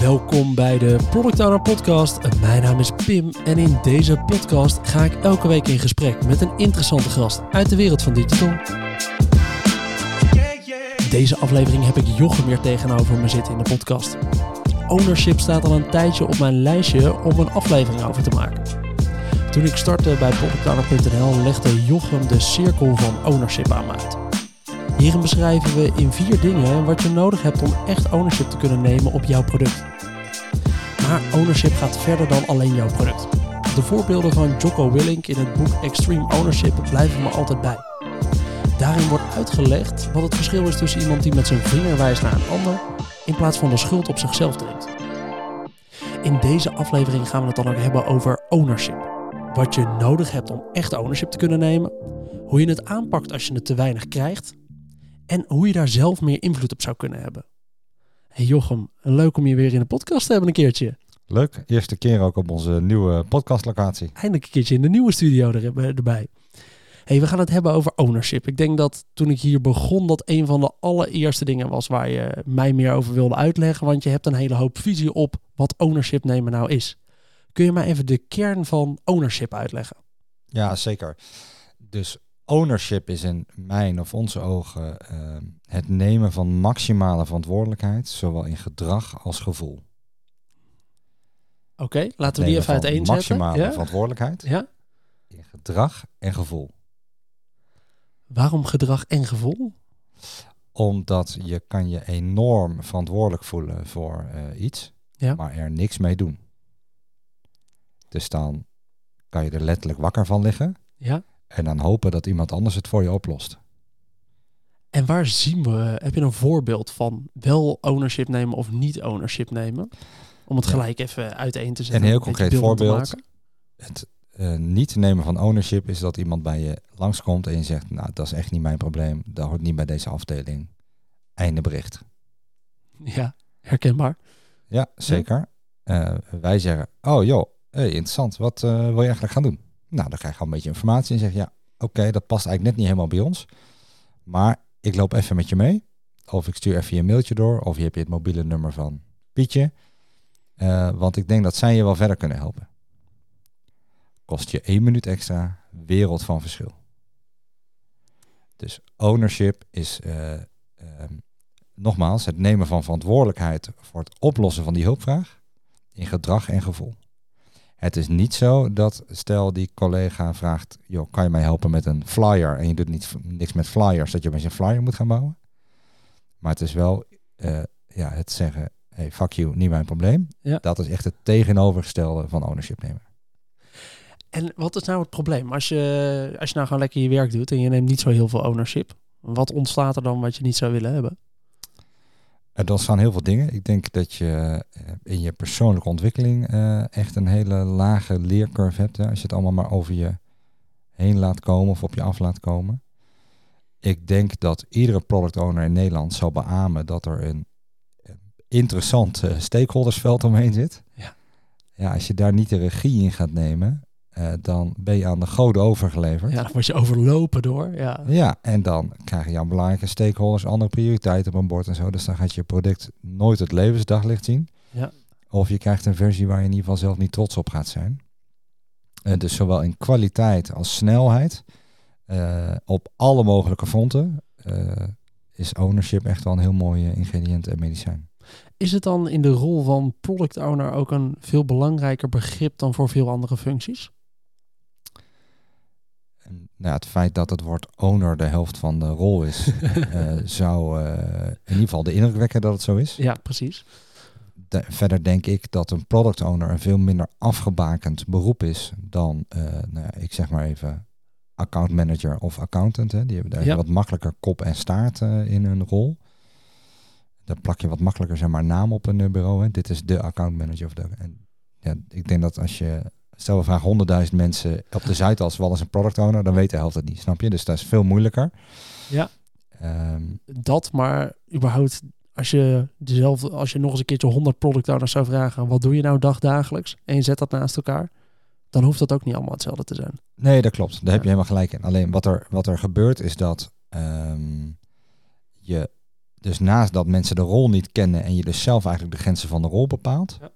Welkom bij de Product Owner Podcast. Mijn naam is Pim en in deze podcast ga ik elke week in gesprek met een interessante gast uit de wereld van digital. Deze aflevering heb ik Jochem weer tegenover me zitten in de podcast. Ownership staat al een tijdje op mijn lijstje om een aflevering over te maken. Toen ik startte bij productowner.nl legde Jochem de cirkel van ownership aan me uit. Hierin beschrijven we in vier dingen wat je nodig hebt om echt ownership te kunnen nemen op jouw product. Maar ownership gaat verder dan alleen jouw product. De voorbeelden van Jocko Willink in het boek Extreme Ownership blijven me altijd bij. Daarin wordt uitgelegd wat het verschil is tussen iemand die met zijn vinger wijst naar een ander in plaats van de schuld op zichzelf dringt. In deze aflevering gaan we het dan ook hebben over ownership. Wat je nodig hebt om echt ownership te kunnen nemen, hoe je het aanpakt als je het te weinig krijgt en hoe je daar zelf meer invloed op zou kunnen hebben. Hey Jochem, leuk om je weer in de podcast te hebben een keertje. Leuk, eerste keer ook op onze nieuwe podcastlocatie. Eindelijk een keertje in de nieuwe studio er, erbij. Hey, we gaan het hebben over ownership. Ik denk dat toen ik hier begon dat een van de allereerste dingen was waar je mij meer over wilde uitleggen, want je hebt een hele hoop visie op wat ownership nemen nou is. Kun je mij even de kern van ownership uitleggen? Ja, zeker. Dus ownership is in mijn of onze ogen uh, het nemen van maximale verantwoordelijkheid, zowel in gedrag als gevoel. Oké, laten we die even uiteenzetten. Maximale ja? verantwoordelijkheid ja? in gedrag en gevoel. Waarom gedrag en gevoel? Omdat je kan je enorm verantwoordelijk voelen voor uh, iets, ja? maar er niks mee doen. Dus dan kan je er letterlijk wakker van liggen. Ja. En dan hopen dat iemand anders het voor je oplost. En waar zien we, heb je een voorbeeld van wel ownership nemen of niet ownership nemen? Om het gelijk even uiteen te zetten. Een heel concreet voorbeeld. Het uh, niet nemen van ownership is dat iemand bij je langskomt en je zegt, nou dat is echt niet mijn probleem, dat hoort niet bij deze afdeling. Einde bericht. Ja, herkenbaar. Ja, zeker. Uh, wij zeggen, oh joh, hey, interessant, wat uh, wil je eigenlijk gaan doen? Nou, dan krijg je al een beetje informatie en zeg je, ja, oké, dat past eigenlijk net niet helemaal bij ons. Maar ik loop even met je mee. Of ik stuur even je mailtje door. Of je hebt je het mobiele nummer van Pietje. Uh, want ik denk dat zij je wel verder kunnen helpen. Kost je één minuut extra, wereld van verschil. Dus ownership is uh, uh, nogmaals het nemen van verantwoordelijkheid voor het oplossen van die hulpvraag in gedrag en gevoel. Het is niet zo dat stel die collega vraagt, joh, kan je mij helpen met een flyer en je doet niet, niks met flyers, dat je met een flyer moet gaan bouwen. Maar het is wel uh, ja, het zeggen, hey, fuck you, niet mijn probleem. Ja. Dat is echt het tegenovergestelde van ownership nemen. En wat is nou het probleem? Als je, als je nou gewoon lekker je werk doet en je neemt niet zo heel veel ownership, wat ontstaat er dan wat je niet zou willen hebben? Er dan staan heel veel dingen. Ik denk dat je in je persoonlijke ontwikkeling uh, echt een hele lage leercurve hebt. Hè, als je het allemaal maar over je heen laat komen of op je af laat komen. Ik denk dat iedere product owner in Nederland zal beamen dat er een interessant uh, stakeholdersveld omheen zit. Ja. ja, als je daar niet de regie in gaat nemen, uh, dan ben je aan de goden overgeleverd. Ja, dan word je overlopen door. Ja. ja, en dan krijg je jouw belangrijke stakeholders andere prioriteiten op een bord en zo. Dus dan gaat je product nooit het levensdaglicht zien. Ja. Of je krijgt een versie waar je in ieder geval zelf niet trots op gaat zijn. Uh, dus zowel in kwaliteit als snelheid, uh, op alle mogelijke fronten, is ownership echt wel een heel mooi ingrediënt en medicijn. Is het dan in de rol van product owner ook een veel belangrijker begrip dan voor veel andere functies? Nou, het feit dat het woord owner de helft van de rol is, uh, zou uh, in ieder geval de indruk wekken dat het zo is. Ja, precies. De, verder denk ik dat een product owner een veel minder afgebakend beroep is dan, uh, nou, ik zeg maar even, account manager of accountant. Hè. Die hebben daar ja. wat makkelijker kop en staart in hun rol. Dan plak je wat makkelijker zeg maar naam op een bureau. Hè. Dit is de account manager of de. En ja, ik denk dat als je stel we vragen 100.000 mensen op de Zuidas wel eens een product owner, dan weet de helft het niet, snap je? Dus dat is veel moeilijker. Ja. Um, dat, maar überhaupt als je dezelfde, als je nog eens een keertje 100 product owners zou vragen, wat doe je nou dagdagelijks? En je zet dat naast elkaar, dan hoeft dat ook niet allemaal hetzelfde te zijn. Nee, dat klopt. Daar ja. heb je helemaal gelijk in. Alleen wat er, wat er gebeurt is dat um, je dus naast dat mensen de rol niet kennen en je dus zelf eigenlijk de grenzen van de rol bepaalt, ja.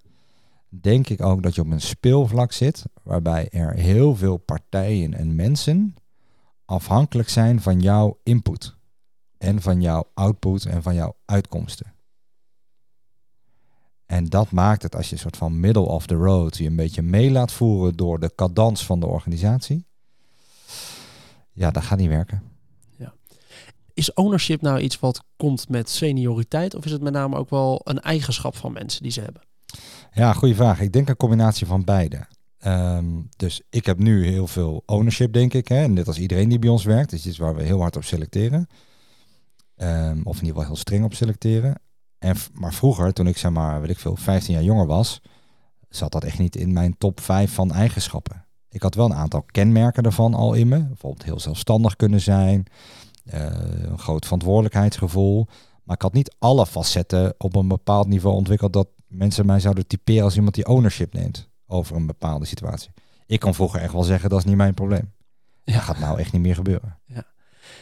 Denk ik ook dat je op een speelvlak zit waarbij er heel veel partijen en mensen afhankelijk zijn van jouw input en van jouw output en van jouw uitkomsten. En dat maakt het als je een soort van middle of the road je een beetje mee laat voeren door de cadans van de organisatie. Ja, dat gaat niet werken. Ja. Is ownership nou iets wat komt met senioriteit of is het met name ook wel een eigenschap van mensen die ze hebben? Ja, goede vraag. Ik denk een combinatie van beide. Ehm, dus ik heb nu heel veel ownership, denk ik. Hè? Net als iedereen die bij ons werkt. Dus dit is waar we heel hard op selecteren. Um, of in ieder geval heel streng op selecteren. En, maar vroeger, toen ik zeg maar, weet ik veel, 15 jaar jonger was, zat dat echt niet in mijn top 5 van eigenschappen. Ik had wel een aantal kenmerken ervan al in me. Bijvoorbeeld heel zelfstandig kunnen zijn, uh, een groot verantwoordelijkheidsgevoel. Maar ik had niet alle facetten op een bepaald niveau ontwikkeld dat mensen mij zouden typeren als iemand die ownership neemt over een bepaalde situatie. Ik kan vroeger echt wel zeggen, dat is niet mijn probleem. Ja. Dat gaat nou echt niet meer gebeuren. Ja.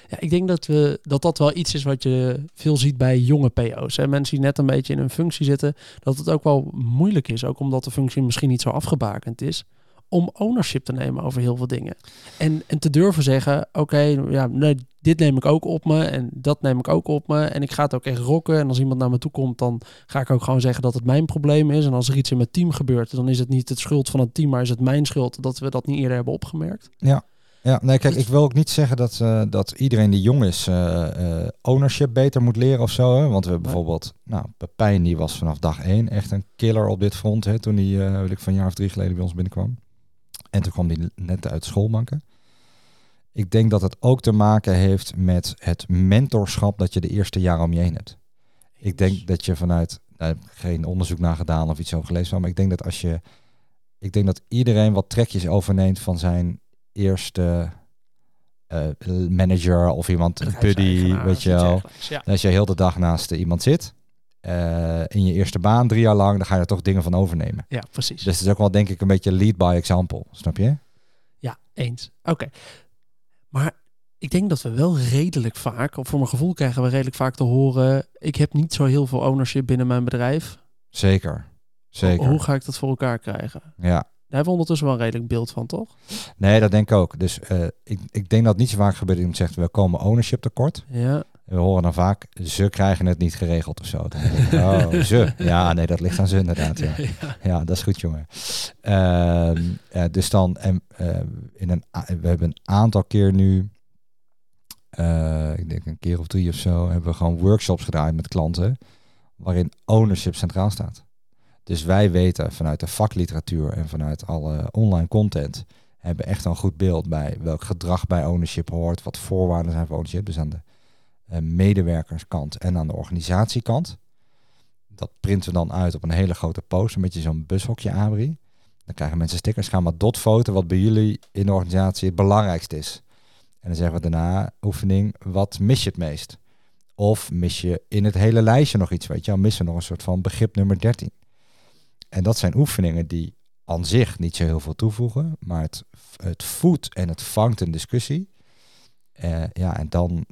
Ja, ik denk dat, we, dat dat wel iets is wat je veel ziet bij jonge PO's. Hè. Mensen die net een beetje in een functie zitten, dat het ook wel moeilijk is, ook omdat de functie misschien niet zo afgebakend is, om ownership te nemen over heel veel dingen. En, en te durven zeggen, oké, ja, nee, dit neem ik ook op me en dat neem ik ook op me en ik ga het ook echt rocken. En als iemand naar me toe komt, dan ga ik ook gewoon zeggen dat het mijn probleem is. En als er iets in mijn team gebeurt, dan is het niet het schuld van het team, maar is het mijn schuld dat we dat niet eerder hebben opgemerkt. Ja. Ja, nee, kijk, ik wil ook niet zeggen dat, uh, dat iedereen die jong is uh, ownership beter moet leren of zo. Hè? Want we hebben bijvoorbeeld, nou, Pepijn die was vanaf dag één echt een killer op dit front. Hè? Toen hij, weet ik, van een jaar of drie geleden bij ons binnenkwam. En toen kwam hij net uit schoolbanken. Ik denk dat het ook te maken heeft met het mentorschap dat je de eerste jaren om je heen hebt. Ik denk dat je vanuit, daar heb geen onderzoek naar gedaan of iets over gelezen, maar ik denk dat als je, ik denk dat iedereen wat trekjes overneemt van zijn eerste uh, manager of iemand, buddy, weet je wel. Ja. Als je heel de dag naast iemand zit, uh, in je eerste baan, drie jaar lang, dan ga je er toch dingen van overnemen. Ja, precies. Dus het is ook wel denk ik een beetje lead by example, snap je? Ja, eens. Oké. Maar ik denk dat we wel redelijk vaak, of voor mijn gevoel krijgen we redelijk vaak te horen, ik heb niet zo heel veel ownership binnen mijn bedrijf. Zeker. Zeker. Hoe, hoe ga ik dat voor elkaar krijgen? Ja, daar hebben we ondertussen wel een redelijk beeld van, toch? Nee, dat denk ik ook. Dus uh, ik, ik denk dat het niet zo vaak gebeurt. Iemand zegt, we komen ownership tekort. Ja. We horen dan vaak, ze krijgen het niet geregeld of zo. oh, ze. Ja, nee, dat ligt aan ze inderdaad. Ja, ja. dat is goed, jongen. Uh, uh, dus dan, en, uh, in een, we hebben een aantal keer nu, ik denk een keer of drie of zo, hebben we gewoon workshops gedraaid met klanten, waarin ownership centraal staat. Dus wij weten vanuit de vakliteratuur en vanuit alle online content hebben echt een goed beeld bij welk gedrag bij ownership hoort, wat voorwaarden zijn voor ownership. Dus aan de medewerkerskant en aan de organisatiekant. Dat printen we dan uit op een hele grote post, een beetje zo'n bushokje abri. Dan krijgen mensen stickers, gaan maar dot wat bij jullie in de organisatie het belangrijkste is. En dan zeggen we daarna oefening, wat mis je het meest? Of mis je in het hele lijstje nog iets, weet je wel, missen nog een soort van begrip nummer 13. En dat zijn oefeningen die aan zich niet zo heel veel toevoegen, maar het, het voedt en het vangt een discussie. Uh, ja, en dan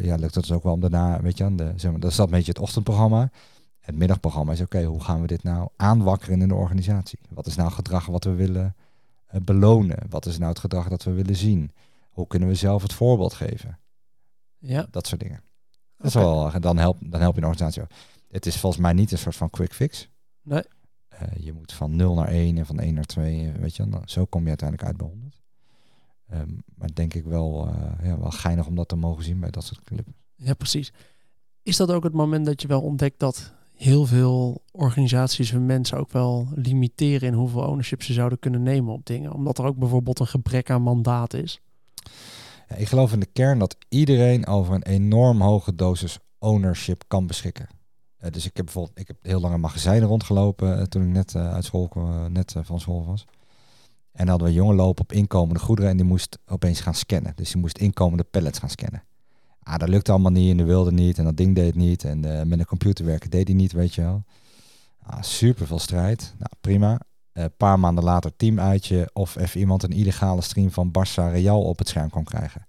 ja, lukt het dus ook wel om daarna, weet je, aan de, zeg maar, dat is dat een beetje het ochtendprogramma. Het middagprogramma is oké, hoe gaan we dit nou aanwakkeren in de organisatie? Wat is nou gedrag wat we willen uh, belonen? Wat is nou het gedrag dat we willen zien? Hoe kunnen we zelf het voorbeeld geven? Ja. Dat soort dingen. Dat is wel, dan, help, dan help je een organisatie. Het is volgens mij niet een soort van quick fix. Nee. Uh, je moet van 0 naar 1 en van 1 naar 2, weet je, dan, zo kom je uiteindelijk uit bij 100. Um, ehm, maar denk ik wel, uh, ja, wel geinig om dat te mogen zien bij dat soort clips. Ja, precies. Is dat ook het moment dat je wel ontdekt dat heel veel organisaties hun mensen ook wel limiteren in hoeveel ownership ze zouden kunnen nemen op dingen? Omdat er ook bijvoorbeeld een gebrek aan mandaat is. Ja, ik geloof in de kern dat iedereen over een enorm hoge dosis ownership kan beschikken. Uh, dus ik heb bijvoorbeeld, ik heb heel lang in magazijnen rondgelopen uh, toen ik net uit school net van school was. En dan hadden we jongen lopen op inkomende goederen en die moest opeens gaan scannen. Dus die moest inkomende pallets gaan scannen. Ah, dat lukte allemaal niet en de wilde niet en dat ding deed het niet. En met een computer werken deed hij niet, weet je wel. Ah, super veel strijd. Nou, prima. Een paar maanden later teamuitje of even iemand een illegale stream van Barça Real op het scherm kon krijgen.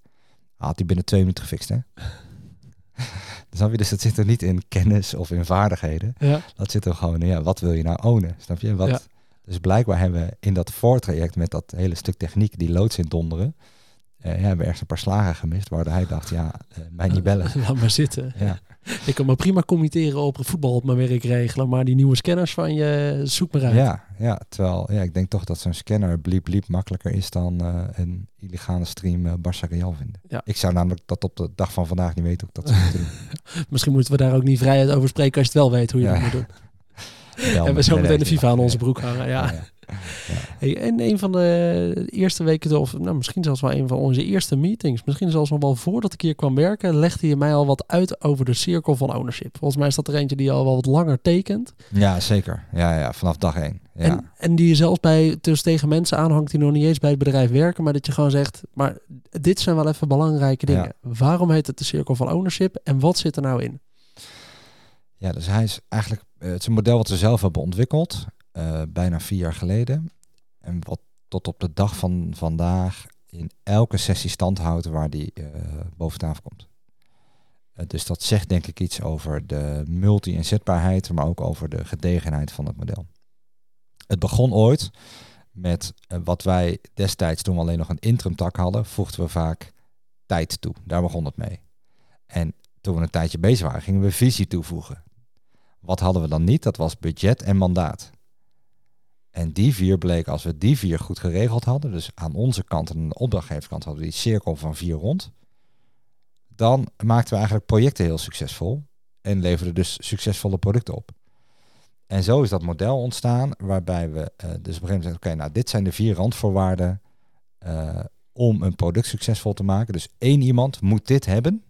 Had hij binnen twee minuten gefixt, hè? Snap je? Dus dat zit er niet in kennis of in vaardigheden. Ja. Dat zit er gewoon in, ja, wat wil je nou ownen? Snap je? Wat, Dus blijkbaar hebben we in dat voortraject met dat hele stuk techniek, die loods in donderen, uh, hebben we ergens een paar slagen gemist, waardoor hij dacht, ja, uh, mij niet bellen. Laat maar zitten. Ja. Ik kan me prima committeren op voetbal op mijn werk regelen, maar die nieuwe scanners van je, zoek maar uit. Ja, ja terwijl ja, ik denk toch dat zo'n scanner bliep bliep makkelijker is dan uh, een illegale stream uh, Barça Real vinden. Ja. Ik zou namelijk dat op de dag van vandaag niet weten hoe ik dat zou doen. Misschien moeten we daar ook niet vrijheid over spreken als je het wel weet hoe je dat moet doen. en we zo meteen de FIFA aan onze broek hangen. ja. Hey, en een van de eerste weken, of nou, misschien zelfs wel een van onze eerste meetings, misschien zelfs nog wel voordat ik hier kwam werken, legde je mij al wat uit over de cirkel van ownership. Volgens mij is dat er eentje die al wel wat langer tekent. Ja, zeker. Ja, ja vanaf dag één. Ja. En, en die je zelfs bij, dus tegen mensen aanhangt die nog niet eens bij het bedrijf werken, maar dat je gewoon zegt, maar dit zijn wel even belangrijke dingen. Waarom heet het de cirkel van ownership en wat zit er nou in? Ja, dus hij is eigenlijk, eh, het is een model wat we zelf hebben ontwikkeld. Eh, bijna vier jaar geleden. En wat tot op de dag van vandaag in elke sessie stand houdt waar die uh, boven tafel komt. Dus dat zegt denk ik iets over de multi-inzetbaarheid, maar ook over de gedegenheid van het model. Het begon ooit met wat wij destijds, toen we alleen nog een interim tak hadden, voegden we vaak tijd toe. Daar begon het mee. En toen we een tijdje bezig waren, gingen we visie toevoegen. Wat hadden we dan niet? Dat was budget en mandaat. En die vier bleek, als we die vier goed geregeld hadden, dus aan onze kant en aan de opdrachtgeverskant hadden we die cirkel van vier rond, dan maakten we eigenlijk projecten heel succesvol en leverden dus succesvolle producten op. En zo is dat model ontstaan, waarbij we uh, dus op een gegeven moment zeggen, oké, nou dit zijn de vier randvoorwaarden uh, om een product succesvol te maken. Dus één iemand moet dit hebben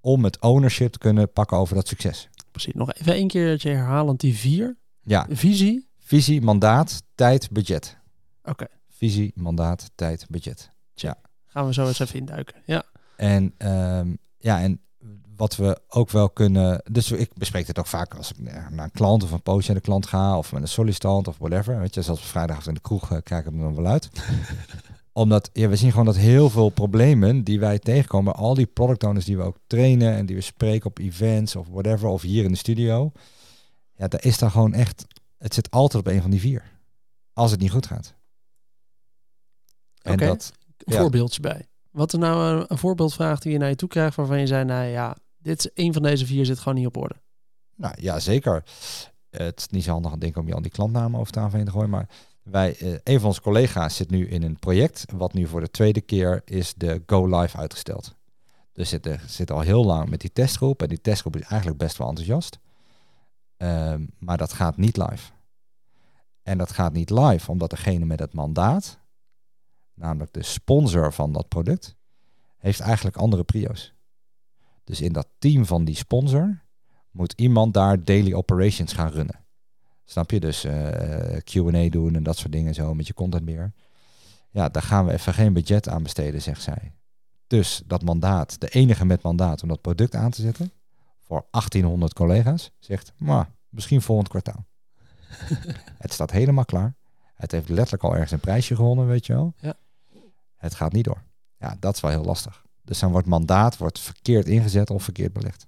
om het ownership te kunnen pakken over dat succes. Precies, nog even een keertje herhalend die vier. Ja. Visie, Visie, mandaat, tijd, budget. Oké. Visie, mandaat, tijd, budget. Ja. Gaan we zo eens even induiken. Ja. En um, ja, en wat we ook wel kunnen. Dus ik bespreek het ook vaak als ik naar een klant of een potentiële klant ga, of met een sollicitant of whatever. Weet je, zoals we vrijdag in de kroeg uh, krijg ik hem dan wel uit. Omdat ja, we zien gewoon dat heel veel problemen die wij tegenkomen, al die product owners die we ook trainen en die we spreken op events of whatever, of hier in de studio. Ja, daar is daar gewoon echt het zit altijd op een van die vier. Als het niet goed gaat. En dat, voorbeeldje bij. Wat is nou een, voorbeeldvraag die je naar je toe krijgt waarvan je zei, nou ja, dit is een van deze vier zit gewoon niet op orde. Nou ja, zeker. Het is niet zo handig denk ik om je al die klantnamen over tafel heen te gooien, maar wij, eh, een van onze collega's zit nu in een project, wat nu voor de tweede keer is de Go Live uitgesteld. Dus zit, zit al heel lang met die testgroep en die testgroep is eigenlijk best wel enthousiast. Ehm, maar dat gaat niet live. En dat gaat niet live omdat degene met het mandaat, namelijk de sponsor van dat product, heeft eigenlijk andere prio's. Dus in dat team van die sponsor moet iemand daar daily operations gaan runnen. Snap je? Dus uh, eh, QA doen en dat soort dingen zo met je content meer. Ja, daar gaan we even geen budget aan besteden, zegt zij. Dus dat mandaat, de enige met mandaat om dat product aan te zetten, voor 1800 collega's, zegt, maar misschien volgend kwartaal. het staat helemaal klaar. Het heeft letterlijk al ergens een prijsje gewonnen, weet je wel. Ja. Het gaat niet door. Ja, dat is wel heel lastig. Dus dan wordt mandaat wordt verkeerd ingezet of verkeerd belegd.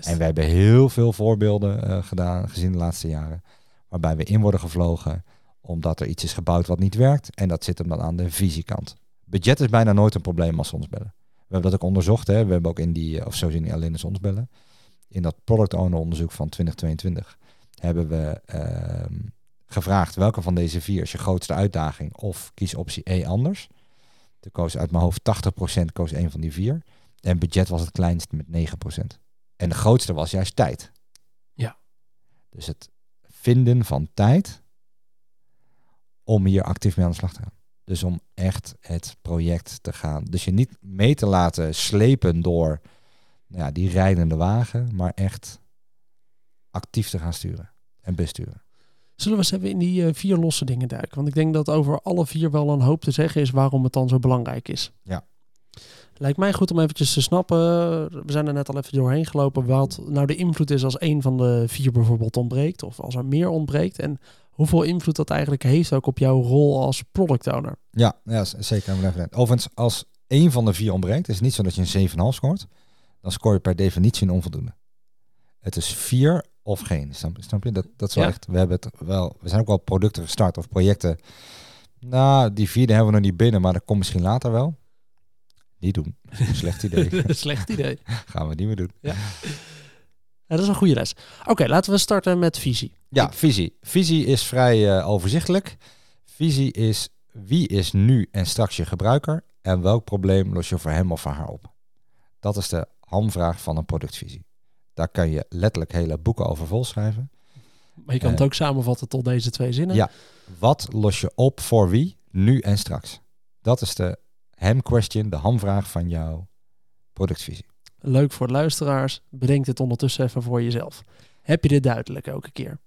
En wij hebben heel veel voorbeelden uh, gedaan, gezien de laatste jaren, waarbij we in worden gevlogen omdat er iets is gebouwd wat niet werkt. En dat zit hem dan aan de visiekant. Budget is bijna nooit een probleem als ze ons bellen. We hebben dat ook onderzocht. Hè. We hebben ook in die, of zo zien niet alleen als ons bellen. In dat product owner onderzoek van 2022 hebben we ehm, gevraagd welke van deze vier is je grootste uitdaging of kies optie E anders. De koos uit mijn hoofd 80% koos een van die vier. En budget was het kleinst met 9%. En de grootste was juist tijd. Ja. Dus het vinden van tijd om hier actief mee aan de slag te gaan. Dus om echt het project te gaan. Dus je niet mee te laten slepen door nou ja, die rijdende wagen, maar echt actief te gaan sturen en besturen. Zullen we eens even in die uh, vier losse dingen duiken? Want ik denk dat over alle vier wel een hoop te zeggen is waarom het dan zo belangrijk is. Ja. Lijkt mij goed om eventjes te snappen. We zijn er net al even doorheen gelopen. Wat nou de invloed is als één van de vier bijvoorbeeld ontbreekt. Of als er meer ontbreekt. En hoeveel invloed dat eigenlijk heeft ook op jouw rol als product owner. Ja, ja zeker. Overigens, als één van de vier ontbreekt, is het niet zo dat je een 7,5 scoort. dan scoor je per definitie een onvoldoende. Het is vier of geen. Snap, je? Dat, dat is wel echt. We hebben het wel. We zijn ook wel producten gestart of projecten. Nou, die vierde hebben we nog niet binnen, maar dat komt misschien later wel. Niet doen. Slecht idee. Slecht idee. Gaan we niet meer doen. Ja. dat is een goede les. Oké, laten we starten met visie. Ja, visie. Visie is vrij uh, overzichtelijk. Visie is wie is nu en straks je gebruiker en welk probleem los je voor hem of voor haar op. Dat is de hamvraag van een productvisie. Daar kan je letterlijk hele boeken over volschrijven. Maar je kan het eh, ook samenvatten tot deze twee zinnen. Ja, wat los je op voor wie, nu en straks? Dat is de ham question, de hamvraag van jouw productvisie. Leuk voor de luisteraars. Bedenk dit ondertussen even voor jezelf. Heb je dit duidelijk elke keer?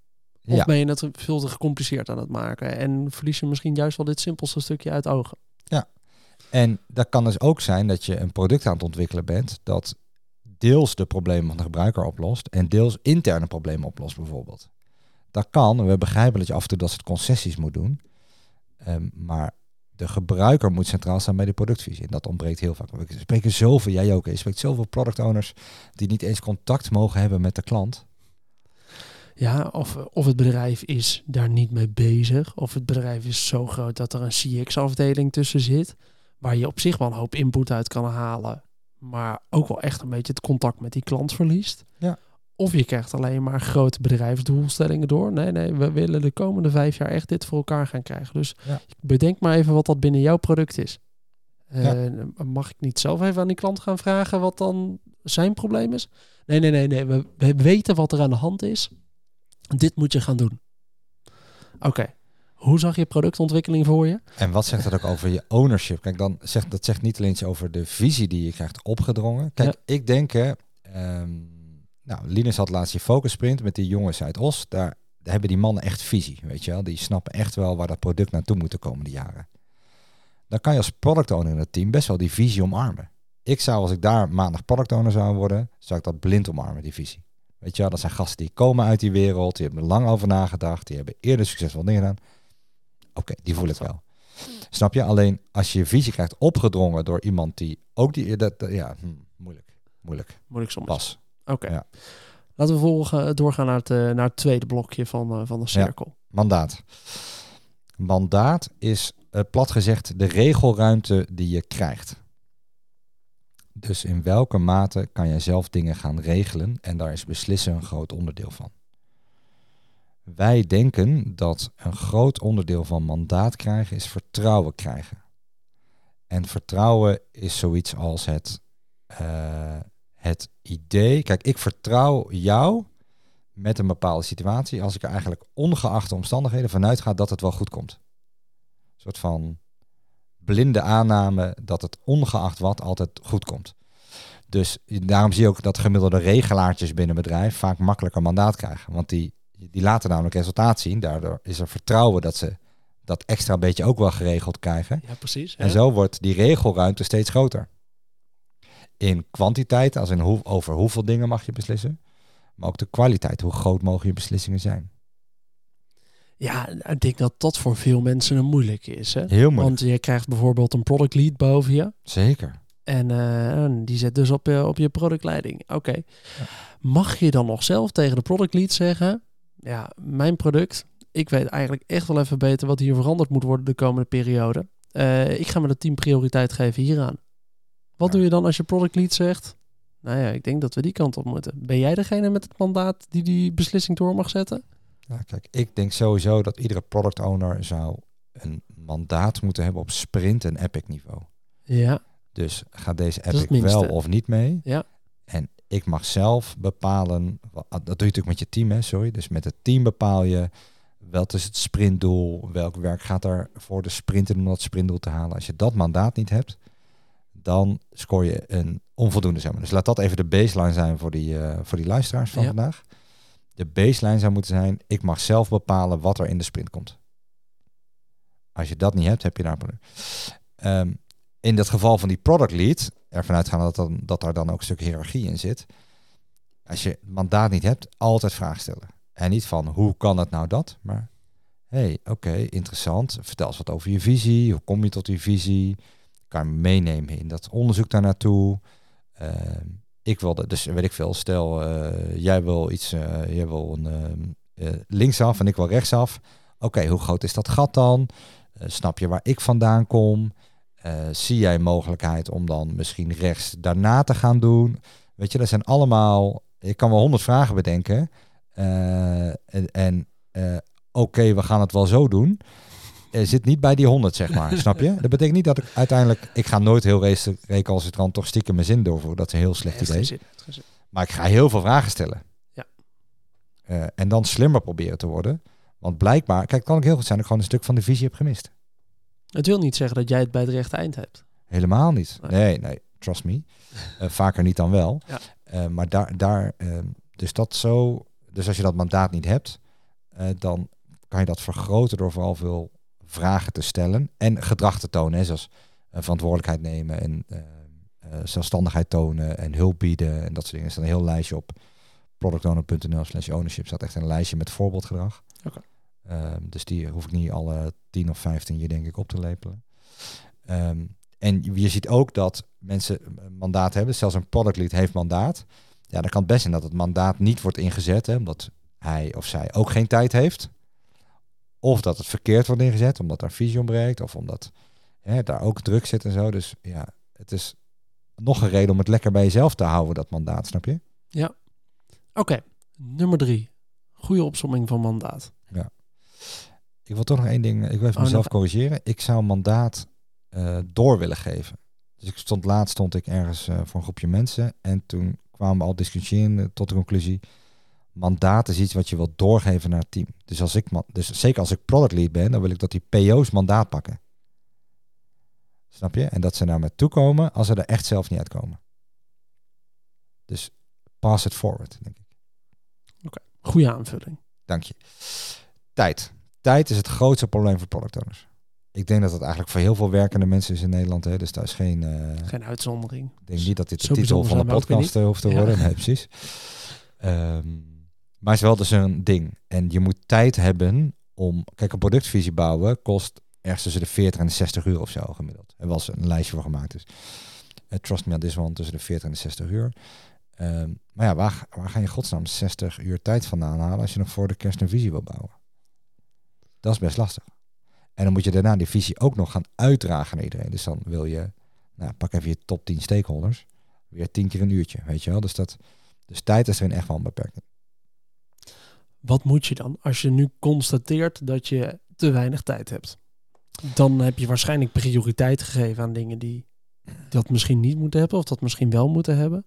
Of ben je het veel te gecompliceerd aan het maken en verlies je misschien juist wel dit simpelste stukje uit ogen? Ja, en dat kan dus ook zijn dat je een product aan het ontwikkelen bent dat deels de problemen van de gebruiker oplost en deels interne problemen oplost bijvoorbeeld. Dat kan, we begrijpen dat je af en toe dat soort concessies moet doen, um, maar de gebruiker moet centraal staan bij de productvisie. En dat ontbreekt heel vaak. We spreken zoveel, jij ook, je spreekt zoveel product owners die niet eens contact mogen hebben met de klant. Ja, of, of het bedrijf is daar niet mee bezig. Of het bedrijf is zo groot dat er een CX-afdeling tussen zit. Waar je op zich wel een hoop input uit kan halen. Maar ook wel echt een beetje het contact met die klant verliest. Ja. Of je krijgt alleen maar grote bedrijfsdoelstellingen door. Nee, nee, we willen de komende vijf jaar echt dit voor elkaar gaan krijgen. Dus bedenk maar even wat dat binnen jouw product is. Uh, Mag ik niet zelf even aan die klant gaan vragen wat dan zijn probleem is? Nee, nee, nee, nee. We, we weten wat er aan de hand is. Dit moet je gaan doen. Oké. Hoe zag je productontwikkeling voor je? En wat zegt dat ook over je ownership? Kijk, dan zegt dat zegt niet alleen iets over de visie die je krijgt opgedrongen. Kijk, ik denk, hè, um, nou, Linus had laatst je focus sprint met die jongens uit Os. Daar, daar hebben die mannen echt visie, weet je wel. Die snappen echt wel waar dat product naartoe moet de komende jaren. Dan kan je als product owner in het team best wel die visie omarmen. Ik zou, als ik daar maandag product owner zou worden, zou ik dat blind omarmen, die visie. Weet je wel, dat zijn gasten die komen uit die wereld, die hebben er lang over nagedacht, die hebben eerder succesvol dingen gedaan. Oké, die voel ik wel. Snap je? Alleen als je je visie krijgt opgedrongen door iemand die ook die, dat, ja, hm, moeilijk, moeilijk. Moeilijk soms. Pas. Oké. Ja. Laten we volgen, doorgaan naar het, eh, naar het tweede blokje van, uh, van de cirkel. Ja, mandaat. Mandaat is uh, plat gezegd de regelruimte die je krijgt. Dus in welke mate kan jij zelf dingen gaan regelen en daar is beslissen een groot onderdeel van. Wij denken dat een groot onderdeel van mandaat krijgen is vertrouwen krijgen. En vertrouwen is zoiets als het, uh, het idee. Kijk, ik vertrouw jou met een bepaalde situatie als ik er eigenlijk ongeacht de omstandigheden vanuit ga dat het wel goed komt. Een soort van blinde aanname dat het ongeacht wat altijd goed komt. Dus daarom zie je ook dat gemiddelde regelaartjes binnen bedrijf vaak makkelijker mandaat krijgen. Want die, die laten namelijk resultaat zien. Daardoor is er vertrouwen dat ze dat extra beetje ook wel geregeld krijgen. Ja, precies. En zo wordt die regelruimte steeds groter. In kwantiteit, als in hoe, over hoeveel dingen mag je beslissen. Maar ook de kwaliteit, hoe groot mogen je beslissingen zijn. Ja, ik denk dat dat voor veel mensen een moeilijk is. Hè? Heel moeilijk. Want je krijgt bijvoorbeeld een product lead boven je. Zeker. En uh, die zet dus op je, op je productleiding. Oké. Mag je dan nog zelf tegen de product lead zeggen... Ja, mijn product, ik weet eigenlijk echt wel even beter wat hier veranderd moet worden de komende periode. Uh, ik ga me de team prioriteit geven hieraan. Wat doe je dan als je product lead zegt... Nou ja, ik denk dat we die kant op moeten. Ben jij degene met het mandaat die die beslissing door mag zetten? Ja, kijk, ik denk sowieso dat iedere product owner zou een mandaat moeten hebben op sprint en epic niveau. Ja. Dus gaat deze epic wel of niet mee? Ja. En ik mag zelf bepalen, dat doe je natuurlijk met je team, hè, sorry. Dus met het team bepaal je wat is het sprintdoel, welk werk gaat er voor de sprinter om dat sprintdoel te halen. Als je dat mandaat niet hebt, dan scoor je een onvoldoende. Zeg maar. Dus laat dat even de baseline zijn voor die, uh, voor die luisteraars van vandaag. De baseline zou moeten zijn, ik mag zelf bepalen wat er in de sprint komt. Als je dat niet hebt, heb je daar een. Ehm, in dat geval van die product lead, ervan uitgaan dat, dan, dat daar dan ook een stuk hiërarchie in zit. Als je mandaat niet hebt, altijd vragen stellen. En niet van hoe kan het nou dat, maar hey, oké, interessant. Vertel eens wat over je visie. Hoe kom je tot die visie? Meenemen in dat onderzoek daar naartoe? Uh, ik wilde, dus weet ik veel, stel uh, jij wil iets, uh, jij wil een, uh, linksaf en ik wil rechtsaf. Oké, hoe groot is dat gat dan? snap je waar ik vandaan kom? zie jij mogelijkheid om dan misschien rechts daarna te gaan doen? Weet je, dat zijn allemaal, ik kan wel honderd vragen bedenken. en, en oké, we gaan het wel zo doen zit niet bij die 100, zeg maar. snap je? Dat betekent niet dat ik uiteindelijk... Ik ga nooit heel recalcitrant toch stiekem mijn zin doorvoeren. Dat is een heel slecht idee. Maar ik ga heel veel vragen stellen. Ja. Uh, en dan slimmer proberen te worden. Want blijkbaar... Kijk, kan ook heel goed zijn dat ik gewoon een stuk van de visie heb gemist. Het wil niet zeggen dat jij het bij het rechte eind hebt. Helemaal niet. Nee, nee. Trust me. Uh, vaker niet dan wel. Ja. Uh, maar daar... daar dus dat zo... Dus als je dat mandaat niet hebt... dan kan je dat vergroten door vooral veel vragen te stellen en gedrag te tonen, hè, zoals uh, verantwoordelijkheid nemen en uh, uh, zelfstandigheid tonen en hulp bieden en dat soort dingen. Er staat een heel lijstje op productowner.nl slash ownership staat echt een lijstje met voorbeeldgedrag. Okay. Ehm, dus die hoef ik niet alle 10 of 15 je denk ik op te lepelen. Um, en je ziet ook dat mensen mandaat hebben, zelfs een product lead heeft mandaat. Ja, dan kan het best zijn dat het mandaat niet wordt ingezet, hè, omdat hij of zij ook geen tijd heeft. Of dat het verkeerd wordt ingezet, omdat daar visie ontbreekt. Of omdat hè, daar ook druk zit en zo. Dus ja, het is nog een reden om het lekker bij jezelf te houden, dat mandaat, snap je? Ja. Oké, nummer drie. Goede opsomming van mandaat. Ja. Ik wil toch nog één ding, ik wil even oh, mezelf corrigeren. Ik zou mandaat uh, door willen geven. Dus ik stond laatst stond ik ergens uh, voor een groepje mensen en toen kwamen we al discussiëren tot de conclusie mandaat is iets wat je wilt doorgeven naar het team. Dus, als ik, dus zeker als ik product lead ben, dan wil ik dat die PO's mandaat pakken. Snap je? En dat ze naar me toe komen als ze er echt zelf niet uitkomen. Dus pass it forward, denk ik. Oké, goede aanvulling. Dank je. Tijd. Tijd is het grootste probleem voor product owners. Ik denk dat dat eigenlijk voor heel veel werkende mensen is in Nederland. Hè? Dus daar is geen... Uh, geen uitzondering. Ik denk niet dat dit de titel van de podcast eh, hoeft te worden. Nee, precies. Um, maar het is wel dus een ding. En je moet tijd hebben om... Kijk, een productvisie bouwen kost ergens tussen de 40 en de 60 uur of zo gemiddeld. Er was een lijstje voor gemaakt. Dus uh, trust me on this one, tussen de 40 en de 60 uur. Ehm, maar ja, waar, waar ga je godsnaam 60 uur tijd vandaan halen als je nog voor de kerst een visie wil bouwen? Dat is best lastig. En dan moet je daarna die visie ook nog gaan uitdragen naar iedereen. Dus dan wil je, nou, pak even je top 10 stakeholders, weer tien keer een uurtje, weet je wel. Dus, dat, dus tijd is erin echt wel een beperking. Wat moet je dan als je nu constateert dat je te weinig tijd hebt? Dan heb je waarschijnlijk prioriteit gegeven aan dingen die dat misschien niet moeten hebben of dat misschien wel moeten hebben.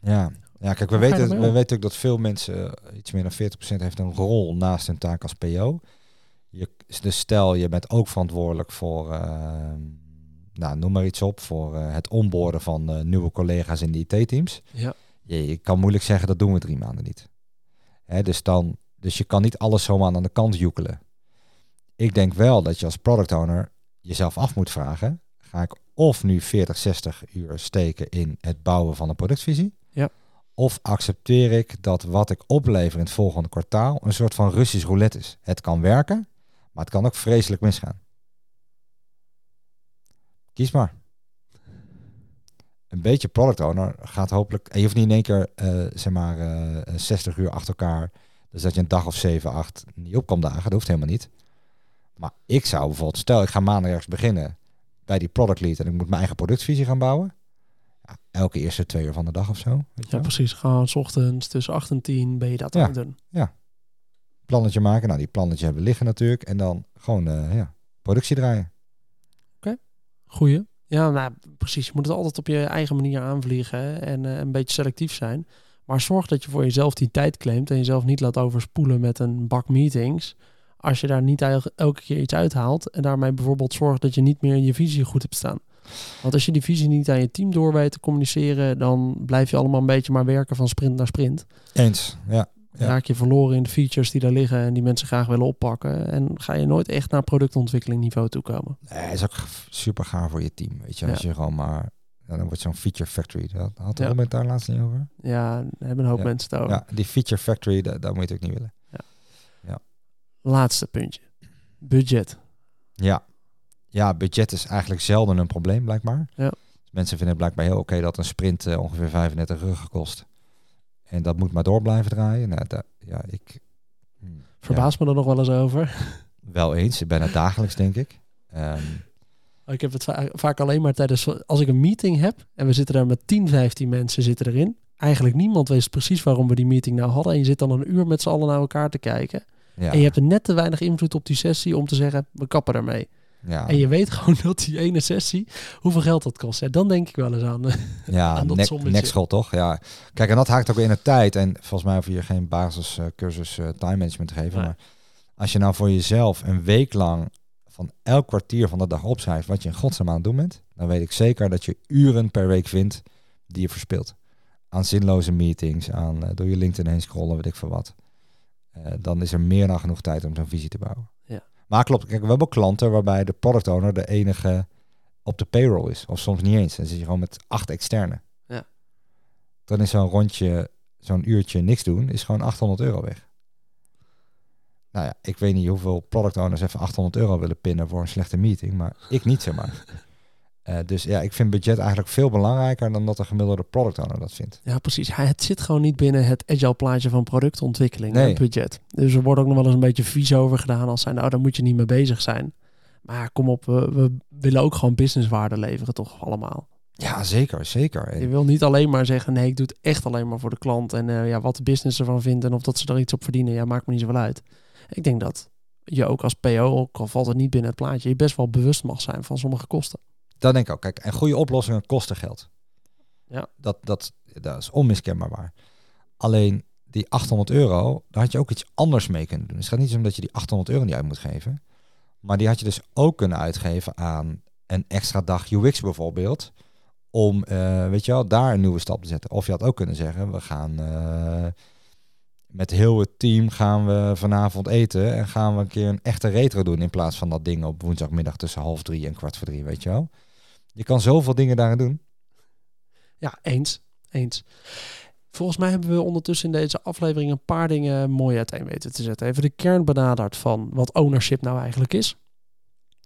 Ja, ja kijk, we weten, we weten ook dat veel mensen, eh, iets meer dan 40% heeft een rol naast hun taak als PO. Je, dus stel, je bent ook verantwoordelijk voor, uh, nou, noem maar iets op, voor uh, het onboorden van uh, nieuwe collega's in de IT-teams. Ja. Je, je, kan moeilijk zeggen, dat doen we drie maanden niet. Dus, dan, dus je kan niet alles zomaar aan de kant joekelen. Ik denk wel dat je als product owner jezelf af moet vragen: ga ik of nu 40, 60 uur steken in het bouwen van een productvisie? Ja. Of accepteer ik dat wat ik oplever in het volgende kwartaal een soort van Russisch roulette is? Het kan werken, maar het kan ook vreselijk misgaan. Kies maar. Een beetje product owner gaat hopelijk. En je hoeft niet in één keer, uh, zeg maar, uh, eh, 60 uur achter elkaar. Dus dat je een dag of 7, 8 niet op kan dagen. Dat hoeft helemaal niet. Maar ik zou bijvoorbeeld, stel ik ga maandag ergens beginnen bij die product lead en ik moet mijn eigen productvisie gaan bouwen. Ja, elke eerste twee uur van de dag of zo. Weet ja, precies. Gewoon s ochtends tussen 8 en 10 ben je dat ja. aan doen. Ja. Plannetje maken. Nou, die plannetje hebben liggen natuurlijk. En dan gewoon uh, ja, productie draaien. Oké, goeie. Ja, nou precies. Je moet het altijd op je eigen manier aanvliegen en uh, een beetje selectief zijn. Maar zorg dat je voor jezelf die tijd claimt en jezelf niet laat overspoelen met een bak meetings. Als je daar niet elke keer iets uithaalt en daarmee bijvoorbeeld zorgt dat je niet meer je visie goed hebt staan. Want als je die visie niet aan je team door weet te communiceren, dan blijf je allemaal een beetje maar werken van sprint naar sprint. Eens, ja. Ja. Raak je verloren in de features die daar liggen en die mensen graag willen oppakken. En ga je nooit echt naar productontwikkeling niveau toe komen. Nee, is ook super gaaf voor je team. Weet je, als je gewoon maar dan wordt zo'n feature factory. Dat had de ja. daar laatst niet over. Ja, hebben een hoop mensen het over. Ja, die feature factory, daar, daar moet je ook niet willen. Ja. ja. Laatste puntje. Budget. Ja. Ja, budget is eigenlijk zelden een probleem, blijkbaar. Ja. Mensen vinden het blijkbaar heel oké dat een sprint uh, ongeveer 35 ruggen kost. En dat moet maar door blijven draaien. Nou, ja, ik... Hmm, Verbaas me er nog wel eens over. Wel eens, bijna dagelijks denk ik. Um, ik heb het vaak alleen maar tijdens... Als ik een meeting heb en we zitten daar met 10, 15 mensen zitten erin. Eigenlijk niemand weet precies waarom we die meeting nou hadden. En je zit dan een uur met z'n allen naar elkaar te kijken. Ja. En je hebt er net te weinig invloed op die sessie om te zeggen, we kappen ermee. Ja. En je weet gewoon dat die ene sessie, hoeveel geld dat kost. Ja, dan denk ik wel eens aan, ja, aan dat nek, toch? Ja. Kijk, en dat haakt ook in de tijd. En volgens mij hoef je hier geen basiscursus uh, time management te geven. Maar als je nou voor jezelf een week lang van elk kwartier van de dag opschrijft wat je in godsnaam aan het doen bent, dan weet ik zeker dat je uren per week vindt die je verspilt. Aan zinloze meetings, aan uh, door je LinkedIn heen scrollen, weet ik veel wat. Uh, dan is er meer dan genoeg tijd om zo'n visie te bouwen. Ja. Maar klopt, kijk, we hebben klanten waarbij de product owner de enige op de payroll is. Of soms niet eens. Dan zit je gewoon met acht externe. Ja. Dan is zo'n rondje, zo'n uurtje niks doen, is gewoon 800 euro weg. Nou ja, ik weet niet hoeveel product owners even 800 euro willen pinnen voor een slechte meeting, maar ik niet, zeg maar. Uh, dus ja, ik vind budget eigenlijk veel belangrijker dan dat de gemiddelde product owner dat vindt. Ja, precies. Het zit gewoon niet binnen het agile plaatje van productontwikkeling, nee. budget. Dus er wordt ook nog wel eens een beetje vies over gedaan als zijn, nou, daar moet je niet mee bezig zijn. Maar kom op, we, we willen ook gewoon businesswaarde leveren, toch allemaal. Ja, zeker, zeker. Je wil niet alleen maar zeggen, nee, ik doe het echt alleen maar voor de klant. En uh, ja, wat de business ervan vindt en of dat ze er iets op verdienen, ja, maakt me niet zoveel uit. Ik denk dat je ook als PO, ook al valt het niet binnen het plaatje, je best wel bewust mag zijn van sommige kosten. Dat denk ik ook. Kijk, en goede oplossingen kosten geld. Ja. Dat, dat, dat is onmiskenbaar waar. Alleen die 800 euro, daar had je ook iets anders mee kunnen doen. Het gaat niet zo dat je die 800 euro niet uit moet geven. Maar die had je dus ook kunnen uitgeven aan een extra dag UX bijvoorbeeld. Om, uh, weet je wel, daar een nieuwe stap te zetten. Of je had ook kunnen zeggen, we gaan... Uh, met heel het team gaan we vanavond eten en gaan we een keer een echte retro doen in plaats van dat ding op woensdagmiddag tussen half drie en kwart voor drie, weet je wel. Je kan zoveel dingen daarin doen. Ja, eens. Eens. Volgens mij hebben we ondertussen in deze aflevering een paar dingen mooi uiteen weten te zetten. Even de kern benaderd van wat ownership nou eigenlijk is.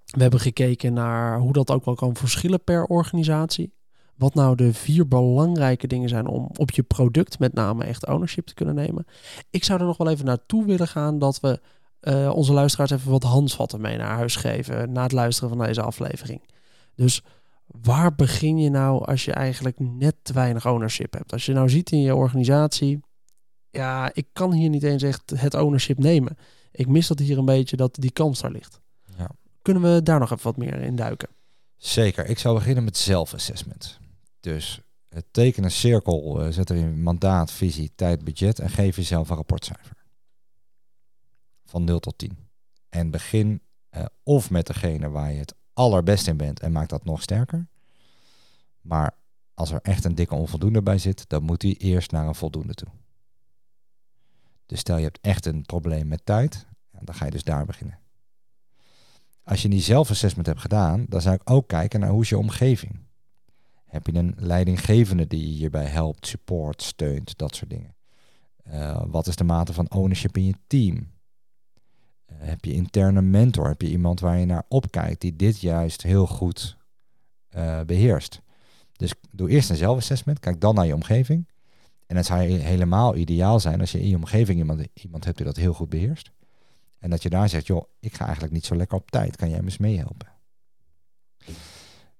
We hebben gekeken naar hoe dat ook wel kan verschillen per organisatie wat nou de vier belangrijke dingen zijn om op je product met name echt ownership te kunnen nemen. Ik zou er nog wel even naartoe willen gaan dat we uh, onze luisteraars even wat handvatten mee naar huis geven na het luisteren van deze aflevering. Dus waar begin je nou als je eigenlijk net te weinig ownership hebt? Als je nou ziet in je organisatie, ja, ik kan hier niet eens echt het ownership nemen. Ik mis dat hier een beetje dat die kans daar ligt. Ja. Kunnen we daar nog even wat meer in duiken? Zeker. Ik zou beginnen met zelfassessment. Dus het teken een cirkel, uh, zet erin mandaat, visie, tijd, budget en geef jezelf een rapportcijfer. Van 0 tot 10. En begin uh, of met degene waar je het allerbest in bent en maak dat nog sterker. Maar als er echt een dikke onvoldoende bij zit, dan moet hij eerst naar een voldoende toe. Dus stel je hebt echt een probleem met tijd, dan ga je dus daar beginnen. Als je die zelfassessment hebt gedaan, dan zou ik ook kijken naar hoe is je omgeving. Heb je een leidinggevende die je hierbij helpt, support, steunt, dat soort dingen? Uh, wat is de mate van ownership in je team? Heb je interne mentor? Heb je iemand waar je naar opkijkt die dit juist heel goed uh, beheerst? Dus doe eerst een zelfassessment, kijk dan naar je omgeving. En het zou helemaal ideaal zijn als je in je omgeving iemand, iemand hebt die dat heel goed beheerst. En dat je daar zegt, joh, ik ga eigenlijk niet zo lekker op tijd. Kan jij me eens meehelpen?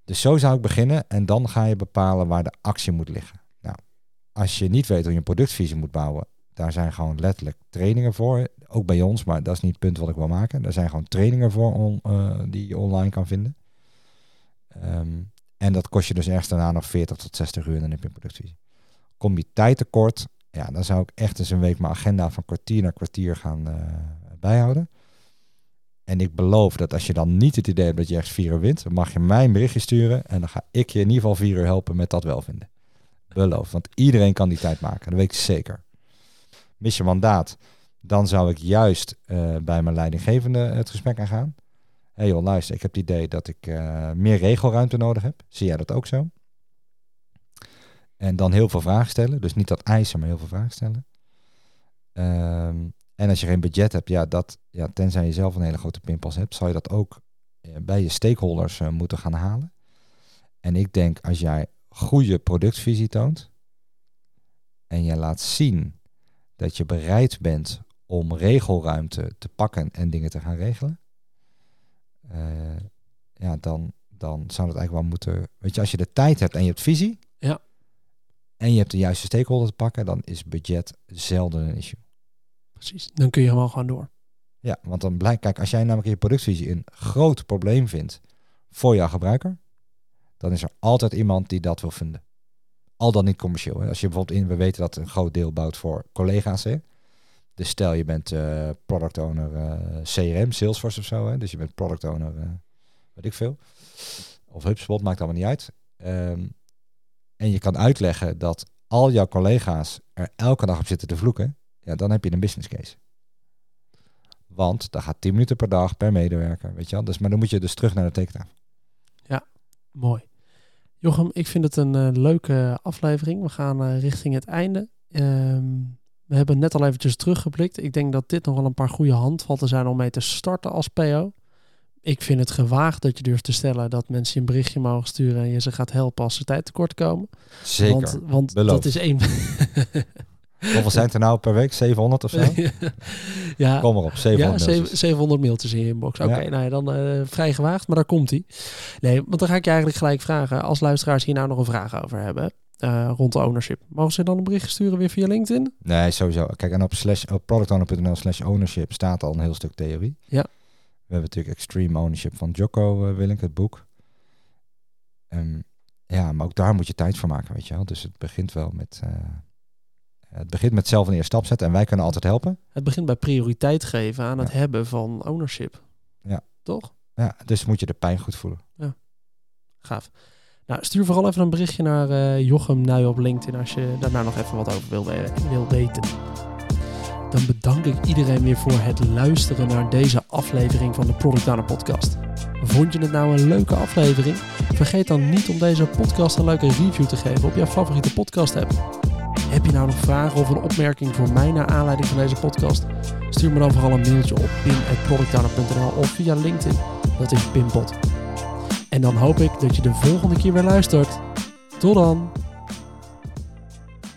Dus zo zou ik beginnen en dan ga je bepalen waar de actie moet liggen. Nou, als je niet weet hoe je een productvisie moet bouwen, daar zijn gewoon letterlijk trainingen voor. Ook bij ons, maar dat is niet het punt wat ik wil maken. Daar zijn gewoon trainingen voor uh, die je online kan vinden. Um, en dat kost je dus ergens daarna nog 40 tot 60 uur en dan heb je een productvisie. Kom je tijd tekort, ja, dan zou ik echt eens een week mijn agenda van kwartier naar kwartier gaan uh, bijhouden. En ik beloof dat als je dan niet het idee hebt dat je echt vier uur wint, dan mag je mij een berichtje sturen en dan ga ik je in ieder geval vier uur helpen met dat wel vinden. Beloof, want iedereen kan die tijd maken, dat weet ik zeker. Mis je mandaat, dan zou ik juist uh, bij mijn leidinggevende het gesprek aangaan. Hé hey joh, luister, ik heb het idee dat ik uh, meer regelruimte nodig heb. Zie jij dat ook zo? En dan heel veel vragen stellen. Dus niet dat eisen, maar heel veel vragen stellen. Um, en als je geen budget hebt, ja, dat, ja, tenzij je zelf een hele grote pinpas hebt, zal je dat ook eh, bij je stakeholders moeten gaan halen. En ik denk als jij goede productvisie toont en je laat zien dat je bereid bent om regelruimte te pakken en dingen te gaan regelen, uh, ja, dan, dan zou het eigenlijk wel moeten. Weet je, als je de tijd hebt en je hebt visie, ja. en je hebt de juiste stakeholder te pakken, dan is budget zelden een issue. Precies, dan kun je gewoon gaan door. Ja, want dan blijkt, kijk, als jij namelijk in je productvisie een groot probleem vindt voor jouw gebruiker, dan is er altijd iemand die dat wil vinden. Al dan niet commercieel. Als je bijvoorbeeld in, we weten dat een groot deel bouwt voor collega's. Hè? Dus stel je bent uh, product owner eh, CRM, Salesforce of zo. Hè? Dus je bent product owner, uh, weet ik veel. Of HubSpot, maakt allemaal niet uit. Um, en je kan uitleggen dat al jouw collega's er elke dag op zitten te vloeken. Ja, dan heb je een business case. Want daar gaat 10 minuten per dag per medewerker, weet je wel. Dus, maar dan moet je dus terug naar de tekentafel. Ja, mooi. Jochem, ik vind het een uh, leuke aflevering. We gaan uh, richting het einde. Um, we hebben net al eventjes teruggeblikt. Ik denk dat dit nog wel een paar goede handvatten zijn om mee te starten als PO. Ik vind het gewaagd dat je durft te stellen dat mensen je een berichtje mogen sturen en je ze gaat helpen als ze tijd tekort komen. Zeker. Want, want dat is één. Hoeveel zijn er nou per week? 700 of zo? ja. Kom erop, 700 Ja, 700 mailtjes in je inbox. Oké, nou ja, dan uh, vrij gewaagd, maar daar komt hij. Nee, want dan ga ik je eigenlijk gelijk vragen, als luisteraars hier nou nog een vraag over hebben, uh, rond de ownership. Mogen ze dan een bericht sturen weer via LinkedIn? Nee, sowieso. Kijk, en op, slash, op productowner.nl slash ownership staat al een heel stuk theorie. Ja. We hebben natuurlijk Extreme Ownership van Jocko uh, Willink, het boek. Um, ja, maar ook daar moet je tijd voor maken, weet je wel. Dus het begint wel met... Uh, het begint met zelf een eerste stap zetten en wij kunnen altijd helpen. Het begint bij prioriteit geven aan het hebben van ownership. Ja. Toch? Ja, dus moet je de pijn goed voelen. Ja. Gaaf. Nou, stuur vooral even een berichtje naar uh, Jochem nu op LinkedIn als je daar nou nog even wat over wil, wil weten. Dan bedank ik iedereen weer voor het luisteren naar deze aflevering van de Product Owner Podcast. Vond je het nou een leuke aflevering? Vergeet dan niet om deze podcast een leuke review te geven op jouw favoriete podcast app. Heb je nou nog vragen of een opmerking voor mij naar aanleiding van deze podcast? Stuur me dan vooral een mailtje op pim.productowner.nl of via LinkedIn. Dat is Pimpot. En dan hoop ik dat je de volgende keer weer luistert. Tot dan!